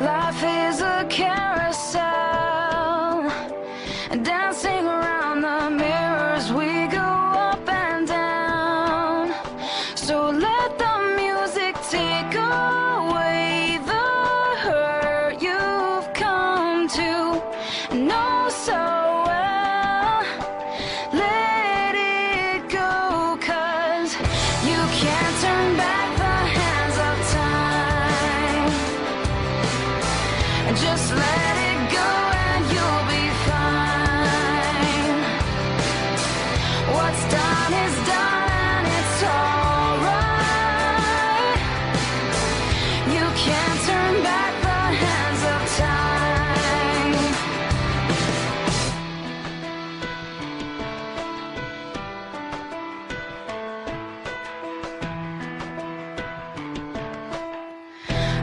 Life is a carousel, dancing around.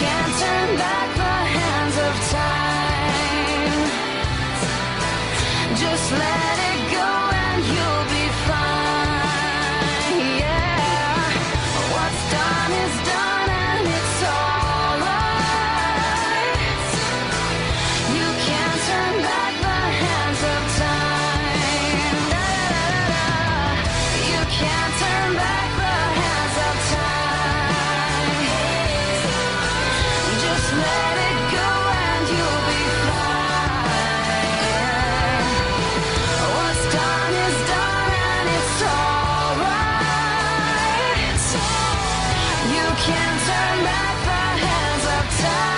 can't turn back last can't turn back the hands of time.